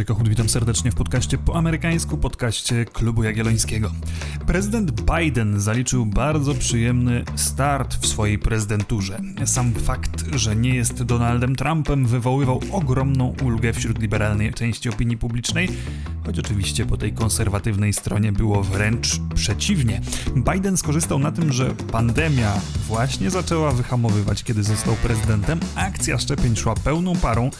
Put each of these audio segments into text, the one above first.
Andrzej Kochut, witam serdecznie w podcaście po amerykańsku, podcaście Klubu Jagiellońskiego. Prezydent Biden zaliczył bardzo przyjemny start w swojej prezydenturze. Sam fakt, że nie jest Donaldem Trumpem wywoływał ogromną ulgę wśród liberalnej części opinii publicznej, choć oczywiście po tej konserwatywnej stronie było wręcz przeciwnie. Biden skorzystał na tym, że pandemia właśnie zaczęła wyhamowywać, kiedy został prezydentem, akcja szczepień szła pełną parą,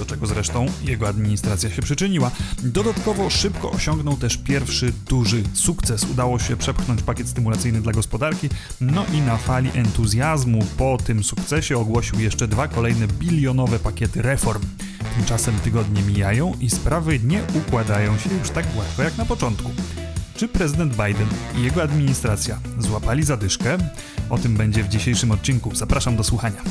do czego zresztą jego administracja się przyczyniła. Dodatkowo szybko osiągnął też pierwszy duży sukces. Udało się przepchnąć pakiet stymulacyjny dla gospodarki, no i na fali entuzjazmu po tym sukcesie ogłosił jeszcze dwa kolejne bilionowe pakiety reform. Tymczasem tygodnie mijają i sprawy nie układają się już tak gładko jak na początku. Czy prezydent Biden i jego administracja złapali zadyszkę? O tym będzie w dzisiejszym odcinku. Zapraszam do słuchania.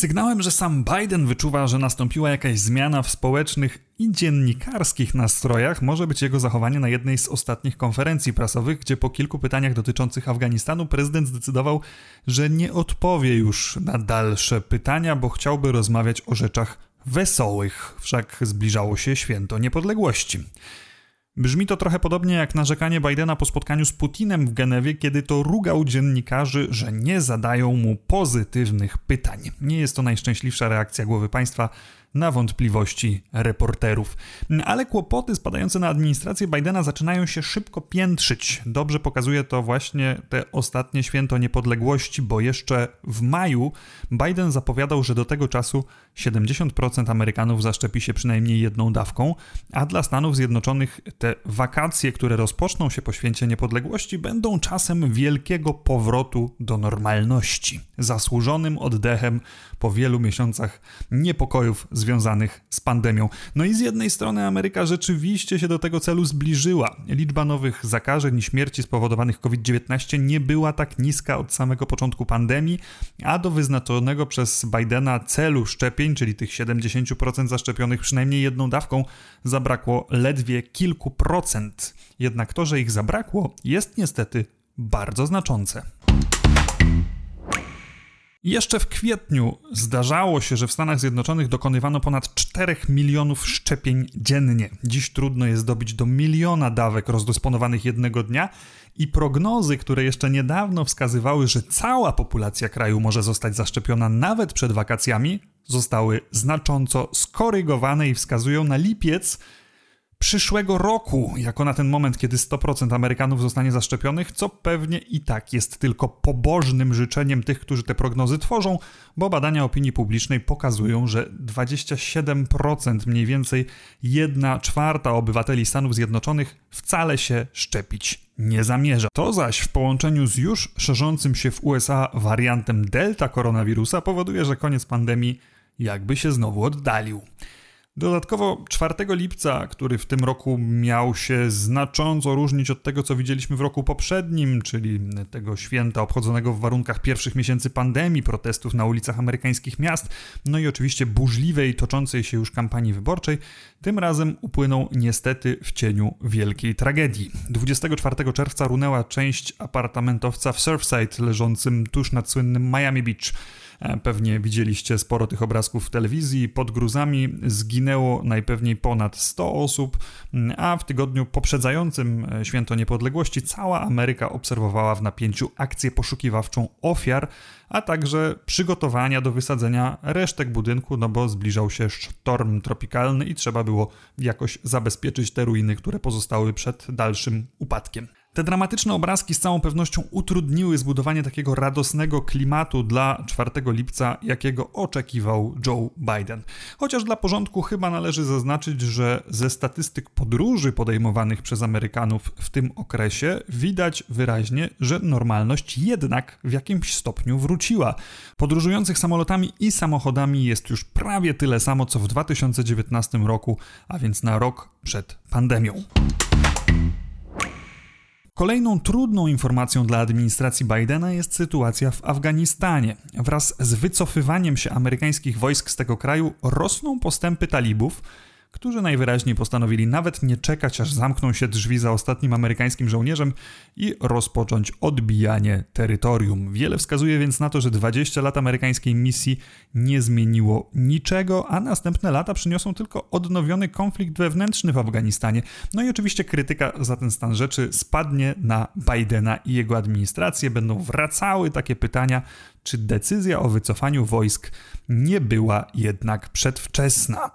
Sygnałem, że sam Biden wyczuwa, że nastąpiła jakaś zmiana w społecznych i dziennikarskich nastrojach, może być jego zachowanie na jednej z ostatnich konferencji prasowych, gdzie po kilku pytaniach dotyczących Afganistanu prezydent zdecydował, że nie odpowie już na dalsze pytania, bo chciałby rozmawiać o rzeczach wesołych, wszak zbliżało się święto niepodległości. Brzmi to trochę podobnie jak narzekanie Bidena po spotkaniu z Putinem w Genewie, kiedy to rugał dziennikarzy, że nie zadają mu pozytywnych pytań. Nie jest to najszczęśliwsza reakcja głowy państwa na wątpliwości reporterów. Ale kłopoty spadające na administrację Bidena zaczynają się szybko piętrzyć. Dobrze pokazuje to właśnie te ostatnie święto niepodległości, bo jeszcze w maju Biden zapowiadał, że do tego czasu 70% Amerykanów zaszczepi się przynajmniej jedną dawką, a dla Stanów Zjednoczonych te wakacje, które rozpoczną się po święcie niepodległości, będą czasem wielkiego powrotu do normalności, zasłużonym oddechem po wielu miesiącach niepokojów związanych z pandemią. No i z jednej strony Ameryka rzeczywiście się do tego celu zbliżyła. Liczba nowych zakażeń i śmierci spowodowanych COVID-19 nie była tak niska od samego początku pandemii, a do wyznaczonego przez Bidena celu szczepień, czyli tych 70% zaszczepionych przynajmniej jedną dawką, zabrakło ledwie kilku procent. Jednak to, że ich zabrakło, jest niestety bardzo znaczące. Jeszcze w kwietniu zdarzało się, że w Stanach Zjednoczonych dokonywano ponad 4 milionów szczepień dziennie. Dziś trudno jest dobić do miliona dawek rozdysponowanych jednego dnia i prognozy, które jeszcze niedawno wskazywały, że cała populacja kraju może zostać zaszczepiona nawet przed wakacjami, zostały znacząco skorygowane i wskazują na lipiec przyszłego roku, jako na ten moment, kiedy 100% Amerykanów zostanie zaszczepionych, co pewnie i tak jest tylko pobożnym życzeniem tych, którzy te prognozy tworzą, bo badania opinii publicznej pokazują, że 27% mniej więcej 1 czwarta obywateli Stanów Zjednoczonych wcale się szczepić nie zamierza. To zaś w połączeniu z już szerzącym się w USA wariantem delta koronawirusa powoduje, że koniec pandemii jakby się znowu oddalił. Dodatkowo 4 lipca, który w tym roku miał się znacząco różnić od tego, co widzieliśmy w roku poprzednim, czyli tego święta obchodzonego w warunkach pierwszych miesięcy pandemii, protestów na ulicach amerykańskich miast, no i oczywiście burzliwej, toczącej się już kampanii wyborczej, tym razem upłynął niestety w cieniu wielkiej tragedii. 24 czerwca runęła część apartamentowca w Surfside leżącym tuż nad słynnym Miami Beach. E, pewnie widzieliście sporo tych obrazków w telewizji. Pod gruzami zginęło najpewniej ponad 100 osób, a w tygodniu poprzedzającym e, Święto Niepodległości cała Ameryka obserwowała w napięciu akcję poszukiwawczą ofiar, a także przygotowania do wysadzenia resztek budynku, no bo zbliżał się sztorm tropikalny i trzeba było jakoś zabezpieczyć te ruiny, które pozostały przed dalszym upadkiem. Te dramatyczne obrazki z całą pewnością utrudniły zbudowanie takiego radosnego klimatu dla 4 lipca, jakiego oczekiwał Joe Biden. Chociaż dla porządku chyba należy zaznaczyć, że ze statystyk podróży podejmowanych przez Amerykanów w tym okresie widać wyraźnie, że normalność jednak w jakimś stopniu wróciła. Podróżujących samolotami i samochodami jest już prawie tyle samo co w 2019 roku, a więc na rok przed pandemią. Kolejną trudną informacją dla administracji Bidena jest sytuacja w Afganistanie. Wraz z wycofywaniem się amerykańskich wojsk z tego kraju rosną postępy talibów, którzy najwyraźniej postanowili nawet nie czekać, aż zamkną się drzwi za ostatnim amerykańskim żołnierzem i rozpocząć odbijanie terytorium. Wiele wskazuje więc na to, że 20 lat amerykańskiej misji nie zmieniło niczego, a następne lata przyniosą tylko odnowiony konflikt wewnętrzny w Afganistanie. No i oczywiście krytyka za ten stan rzeczy spadnie na Bidena i jego administrację. Będą wracały takie pytania, czy decyzja o wycofaniu wojsk nie była jednak przedwczesna.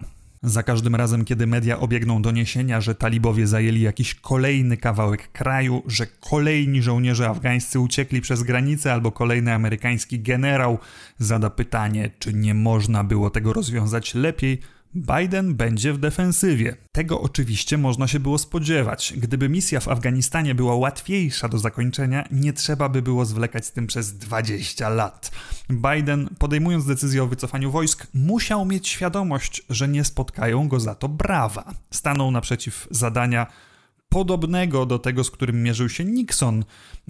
Za każdym razem, kiedy media obiegną doniesienia, że talibowie zajęli jakiś kolejny kawałek kraju, że kolejni żołnierze afgańscy uciekli przez granicę, albo kolejny amerykański generał zada pytanie, czy nie można było tego rozwiązać lepiej, Biden będzie w defensywie. Tego oczywiście można się było spodziewać. Gdyby misja w Afganistanie była łatwiejsza do zakończenia, nie trzeba by było zwlekać z tym przez 20 lat. Biden, podejmując decyzję o wycofaniu wojsk, musiał mieć świadomość, że nie spotkają go za to brawa. Stanął naprzeciw zadania podobnego do tego, z którym mierzył się Nixon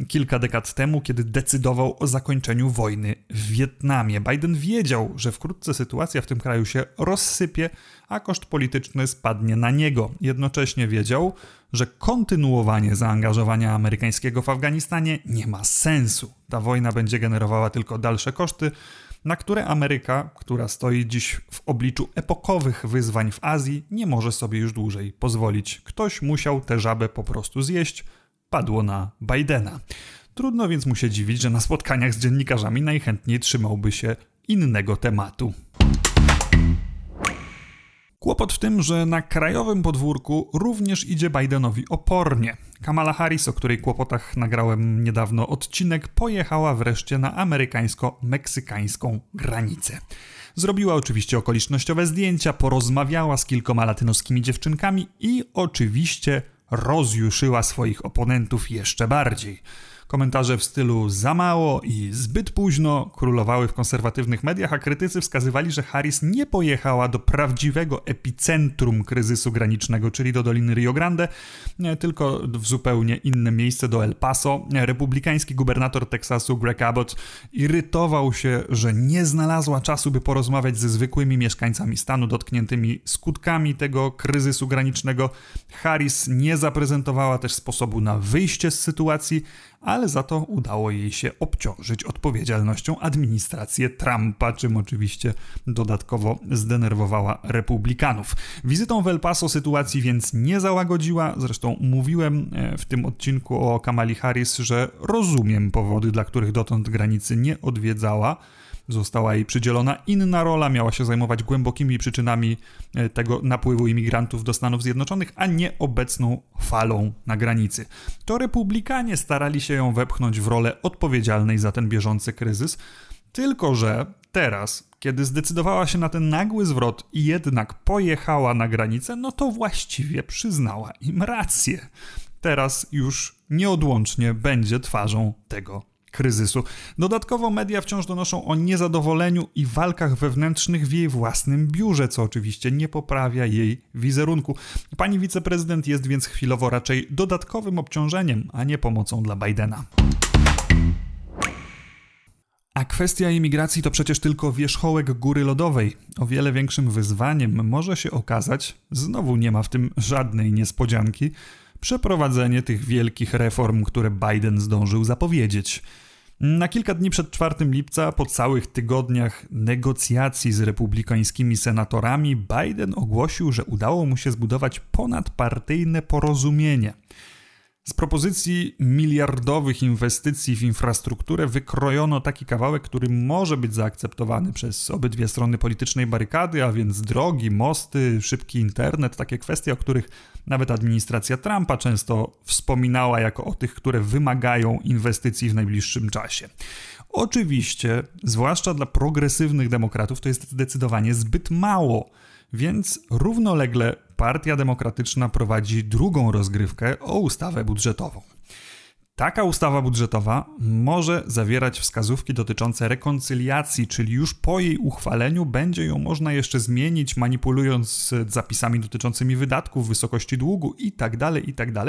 kilka dekad temu, kiedy decydował o zakończeniu wojny w Wietnamie. Biden wiedział, że wkrótce sytuacja w tym kraju się rozsypie, a koszt polityczny spadnie na niego. Jednocześnie wiedział, że kontynuowanie zaangażowania amerykańskiego w Afganistanie nie ma sensu. Ta wojna będzie generowała tylko dalsze koszty na które Ameryka, która stoi dziś w obliczu epokowych wyzwań w Azji, nie może sobie już dłużej pozwolić. Ktoś musiał tę żabę po prostu zjeść, padło na Bidena. Trudno więc mu się dziwić, że na spotkaniach z dziennikarzami najchętniej trzymałby się innego tematu. Kłopot w tym, że na krajowym podwórku również idzie Bidenowi opornie. Kamala Harris, o której kłopotach nagrałem niedawno odcinek, pojechała wreszcie na amerykańsko-meksykańską granicę. Zrobiła oczywiście okolicznościowe zdjęcia, porozmawiała z kilkoma latynoskimi dziewczynkami i oczywiście rozjuszyła swoich oponentów jeszcze bardziej. Komentarze w stylu za mało i zbyt późno królowały w konserwatywnych mediach, a krytycy wskazywali, że Harris nie pojechała do prawdziwego epicentrum kryzysu granicznego, czyli do Doliny Rio Grande, tylko w zupełnie inne miejsce, do El Paso. Republikański gubernator Teksasu Greg Abbott irytował się, że nie znalazła czasu, by porozmawiać ze zwykłymi mieszkańcami stanu dotkniętymi skutkami tego kryzysu granicznego. Harris nie zaprezentowała też sposobu na wyjście z sytuacji, ale za to udało jej się obciążyć odpowiedzialnością administrację Trumpa, czym oczywiście dodatkowo zdenerwowała republikanów. Wizytą w El Paso sytuacji więc nie załagodziła, zresztą mówiłem e, w tym odcinku o Kamali Harris, że rozumiem powody, dla których dotąd granicy nie odwiedzała. Została jej przydzielona inna rola, miała się zajmować głębokimi przyczynami e, tego napływu imigrantów do Stanów Zjednoczonych, a nie obecną falą na granicy. To republikanie starali się ją wepchnąć w rolę odpowiedzialnej za ten bieżący kryzys, tylko że teraz, kiedy zdecydowała się na ten nagły zwrot i jednak pojechała na granicę, no to właściwie przyznała im rację. Teraz już nieodłącznie będzie twarzą tego kryzysu. Dodatkowo media wciąż donoszą o niezadowoleniu i walkach wewnętrznych w jej własnym biurze, co oczywiście nie poprawia jej wizerunku. Pani wiceprezydent jest więc chwilowo raczej dodatkowym obciążeniem, a nie pomocą dla Bidena. A kwestia imigracji to przecież tylko wierzchołek góry lodowej. O wiele większym wyzwaniem może się okazać, znowu nie ma w tym żadnej niespodzianki, przeprowadzenie tych wielkich reform, które Biden zdążył zapowiedzieć. Na kilka dni przed 4 lipca, po całych tygodniach negocjacji z republikańskimi senatorami, Biden ogłosił, że udało mu się zbudować ponadpartyjne porozumienie – z propozycji miliardowych inwestycji w infrastrukturę wykrojono taki kawałek, który może być zaakceptowany przez obydwie strony politycznej barykady, a więc drogi, mosty, szybki internet, takie kwestie, o których nawet administracja Trumpa często wspominała jako o tych, które wymagają inwestycji w najbliższym czasie. Oczywiście, zwłaszcza dla progresywnych demokratów, to jest zdecydowanie zbyt mało więc równolegle Partia Demokratyczna prowadzi drugą rozgrywkę o ustawę budżetową. Taka ustawa budżetowa może zawierać wskazówki dotyczące rekoncyliacji, czyli już po jej uchwaleniu będzie ją można jeszcze zmienić, manipulując zapisami dotyczącymi wydatków, wysokości długu itd., tak itd. Tak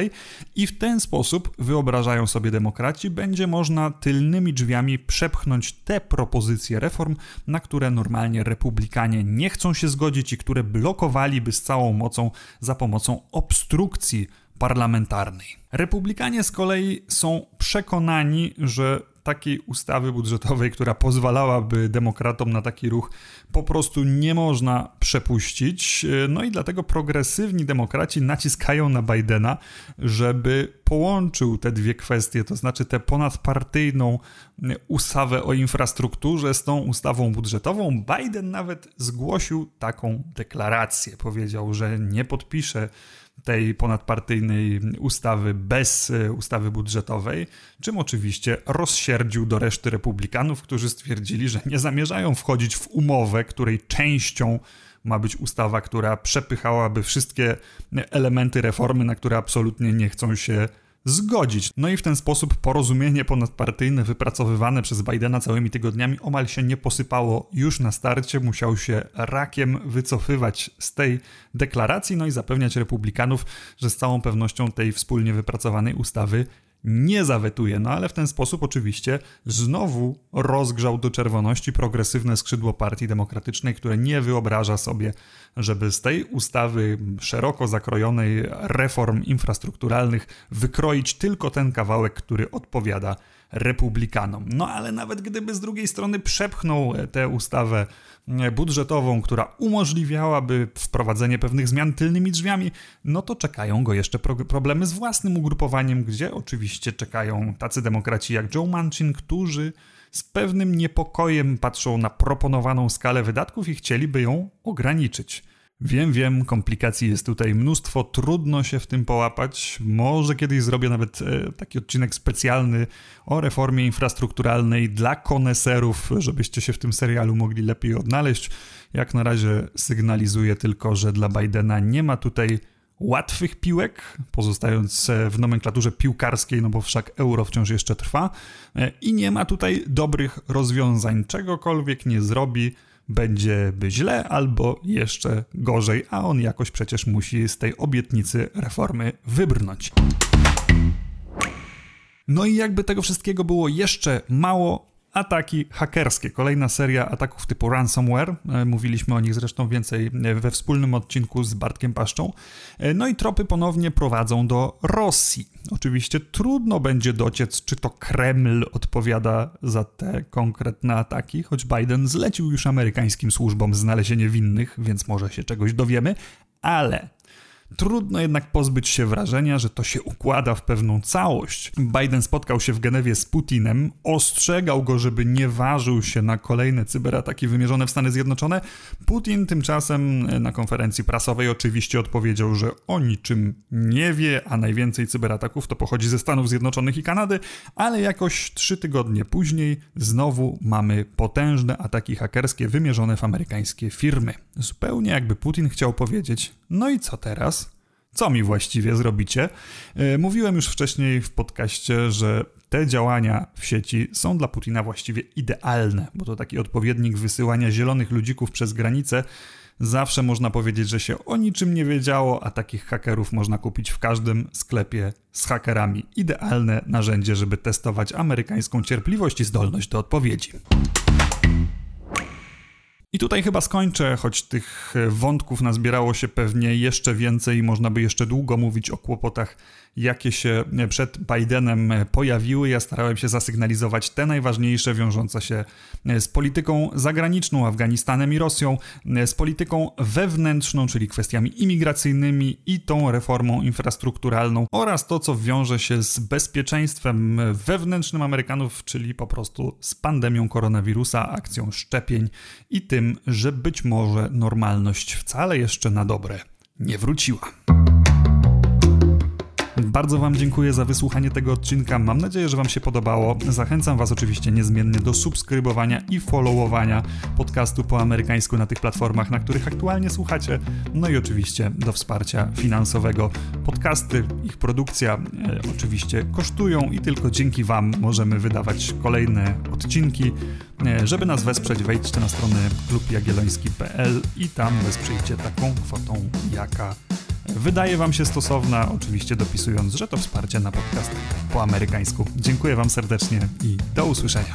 I w ten sposób, wyobrażają sobie demokraci, będzie można tylnymi drzwiami przepchnąć te propozycje reform, na które normalnie republikanie nie chcą się zgodzić i które blokowaliby z całą mocą za pomocą obstrukcji parlamentarnej. Republikanie z kolei są przekonani, że takiej ustawy budżetowej, która pozwalałaby demokratom na taki ruch, po prostu nie można przepuścić. No i dlatego progresywni demokraci naciskają na Bidena, żeby połączył te dwie kwestie, to znaczy tę ponadpartyjną ustawę o infrastrukturze z tą ustawą budżetową. Biden nawet zgłosił taką deklarację. Powiedział, że nie podpisze tej ponadpartyjnej ustawy bez e, ustawy budżetowej, czym oczywiście rozsierdził do reszty republikanów, którzy stwierdzili, że nie zamierzają wchodzić w umowę, której częścią ma być ustawa, która przepychałaby wszystkie elementy reformy, na które absolutnie nie chcą się zgodzić. No i w ten sposób porozumienie ponadpartyjne wypracowywane przez Bidena całymi tygodniami omal się nie posypało już na starcie. Musiał się rakiem wycofywać z tej deklaracji, no i zapewniać republikanów, że z całą pewnością tej wspólnie wypracowanej ustawy nie zawetuje. No ale w ten sposób oczywiście znowu rozgrzał do czerwoności progresywne skrzydło Partii Demokratycznej, które nie wyobraża sobie, żeby z tej ustawy szeroko zakrojonej reform infrastrukturalnych wykroić tylko ten kawałek, który odpowiada republikanom. No ale nawet gdyby z drugiej strony przepchnął tę ustawę budżetową, która umożliwiałaby wprowadzenie pewnych zmian tylnymi drzwiami, no to czekają go jeszcze pro problemy z własnym ugrupowaniem, gdzie oczywiście czekają tacy demokraci jak Joe Manchin, którzy z pewnym niepokojem patrzą na proponowaną skalę wydatków i chcieliby ją ograniczyć. Wiem, wiem, komplikacji jest tutaj mnóstwo, trudno się w tym połapać. Może kiedyś zrobię nawet e, taki odcinek specjalny o reformie infrastrukturalnej dla koneserów, żebyście się w tym serialu mogli lepiej odnaleźć. Jak na razie sygnalizuję tylko, że dla Bidena nie ma tutaj łatwych piłek, pozostając e, w nomenklaturze piłkarskiej, no bo wszak euro wciąż jeszcze trwa, e, i nie ma tutaj dobrych rozwiązań. Czegokolwiek nie zrobi, będzie źle albo jeszcze gorzej, a on jakoś przecież musi z tej obietnicy reformy wybrnąć. No i jakby tego wszystkiego było jeszcze mało, Ataki hakerskie, kolejna seria ataków typu ransomware. E, mówiliśmy o nich zresztą więcej e, we wspólnym odcinku z Bartkiem Paszczą. E, no i tropy ponownie prowadzą do Rosji. Oczywiście trudno będzie dociec, czy to Kreml odpowiada za te konkretne ataki, choć Biden zlecił już amerykańskim służbom znalezienie winnych, więc może się czegoś dowiemy, ale Trudno jednak pozbyć się wrażenia, że to się układa w pewną całość. Biden spotkał się w Genewie z Putinem, ostrzegał go, żeby nie ważył się na kolejne cyberataki wymierzone w Stany Zjednoczone. Putin tymczasem na konferencji prasowej oczywiście odpowiedział, że o niczym nie wie, a najwięcej cyberataków to pochodzi ze Stanów Zjednoczonych i Kanady, ale jakoś trzy tygodnie później znowu mamy potężne ataki hakerskie wymierzone w amerykańskie firmy. Zupełnie jakby Putin chciał powiedzieć, no i co teraz? Co mi właściwie zrobicie? E, mówiłem już wcześniej w podcaście, że te działania w sieci są dla Putina właściwie idealne, bo to taki odpowiednik wysyłania zielonych ludzików przez granicę. Zawsze można powiedzieć, że się o niczym nie wiedziało, a takich hakerów można kupić w każdym sklepie z hakerami. Idealne narzędzie, żeby testować amerykańską cierpliwość i zdolność do odpowiedzi. I tutaj chyba skończę, choć tych wątków nazbierało się pewnie jeszcze więcej i można by jeszcze długo mówić o kłopotach jakie się przed Bidenem pojawiły. Ja starałem się zasygnalizować te najważniejsze, wiążące się z polityką zagraniczną, Afganistanem i Rosją, z polityką wewnętrzną, czyli kwestiami imigracyjnymi i tą reformą infrastrukturalną oraz to, co wiąże się z bezpieczeństwem wewnętrznym Amerykanów, czyli po prostu z pandemią koronawirusa, akcją szczepień i tym, że być może normalność wcale jeszcze na dobre nie wróciła. Bardzo Wam dziękuję za wysłuchanie tego odcinka. Mam nadzieję, że Wam się podobało. Zachęcam Was oczywiście niezmiennie do subskrybowania i followowania podcastu po amerykańsku na tych platformach, na których aktualnie słuchacie. No i oczywiście do wsparcia finansowego. Podcasty, ich produkcja e, oczywiście kosztują i tylko dzięki Wam możemy wydawać kolejne odcinki. E, żeby nas wesprzeć, wejdźcie na stronę klubjagielloński.pl i tam wesprzyjcie taką kwotą, jaka wydaje Wam się stosowna, oczywiście dopisując, że to wsparcie na podcast po amerykańsku. Dziękuję Wam serdecznie i do usłyszenia.